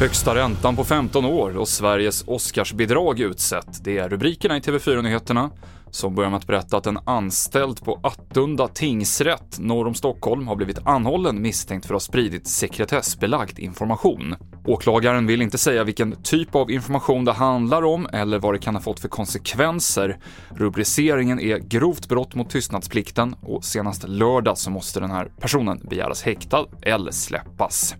Högsta räntan på 15 år och Sveriges Oscarsbidrag utsett. Det är rubrikerna i TV4-nyheterna som börjar med att berätta att en anställd på Attunda tingsrätt norr om Stockholm har blivit anhållen misstänkt för att ha spridit sekretessbelagd information. Åklagaren vill inte säga vilken typ av information det handlar om eller vad det kan ha fått för konsekvenser. Rubriceringen är grovt brott mot tystnadsplikten och senast lördag så måste den här personen begäras häktad eller släppas.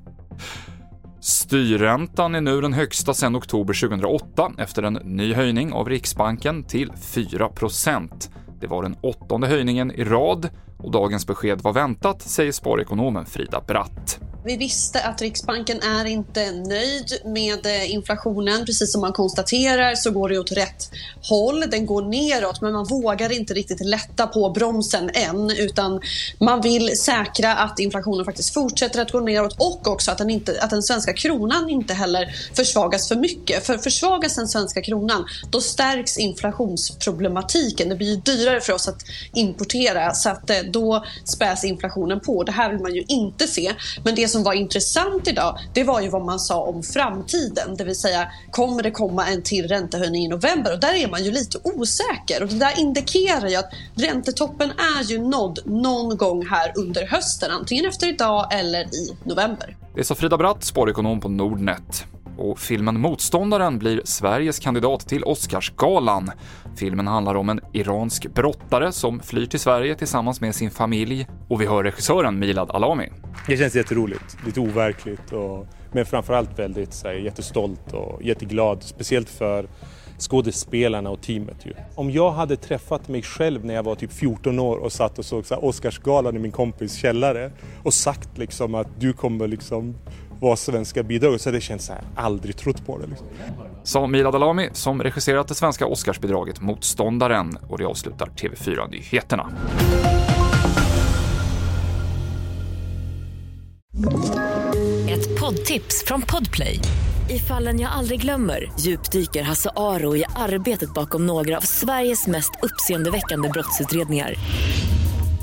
Styrräntan är nu den högsta sedan oktober 2008 efter en ny höjning av Riksbanken till 4% Det var den åttonde höjningen i rad och dagens besked var väntat, säger sparekonomen Frida Bratt. Vi visste att Riksbanken är inte nöjd med eh, inflationen. Precis som man konstaterar så går det åt rätt håll. Den går neråt men man vågar inte riktigt lätta på bromsen än utan man vill säkra att inflationen faktiskt fortsätter att gå neråt och också att den, inte, att den svenska kronan inte heller försvagas för mycket. För försvagas den svenska kronan då stärks inflationsproblematiken. Det blir dyrare för oss att importera så att eh, då späs inflationen på. Det här vill man ju inte se. Men det som var intressant idag, det var ju vad man sa om framtiden. Det vill säga, kommer det komma en till räntehöjning i november? Och där är man ju lite osäker. Och det där indikerar ju att räntetoppen är ju nådd någon gång här under hösten. Antingen efter idag eller i november. Det sa Frida Bratt, sparekonom på Nordnet och filmen Motståndaren blir Sveriges kandidat till Oscarsgalan. Filmen handlar om en iransk brottare som flyr till Sverige tillsammans med sin familj och vi hör regissören Milad Alami. Det känns jätteroligt, lite overkligt och, men framförallt väldigt så här, jättestolt och jätteglad, speciellt för skådespelarna och teamet. Ju. Om jag hade träffat mig själv när jag var typ 14 år och satt och såg så här, Oscarsgalan i min kompis källare och sagt liksom att du kommer liksom var svenska bidraget så det känns så här, aldrig trott på det. Liksom. Sa Milad Alami som regisserat det svenska Oscarsbidraget Motståndaren och det avslutar TV4-nyheterna. Ett poddtips från Podplay. I fallen jag aldrig glömmer djupdyker Hasse Aro i arbetet bakom några av Sveriges mest uppseendeväckande brottsutredningar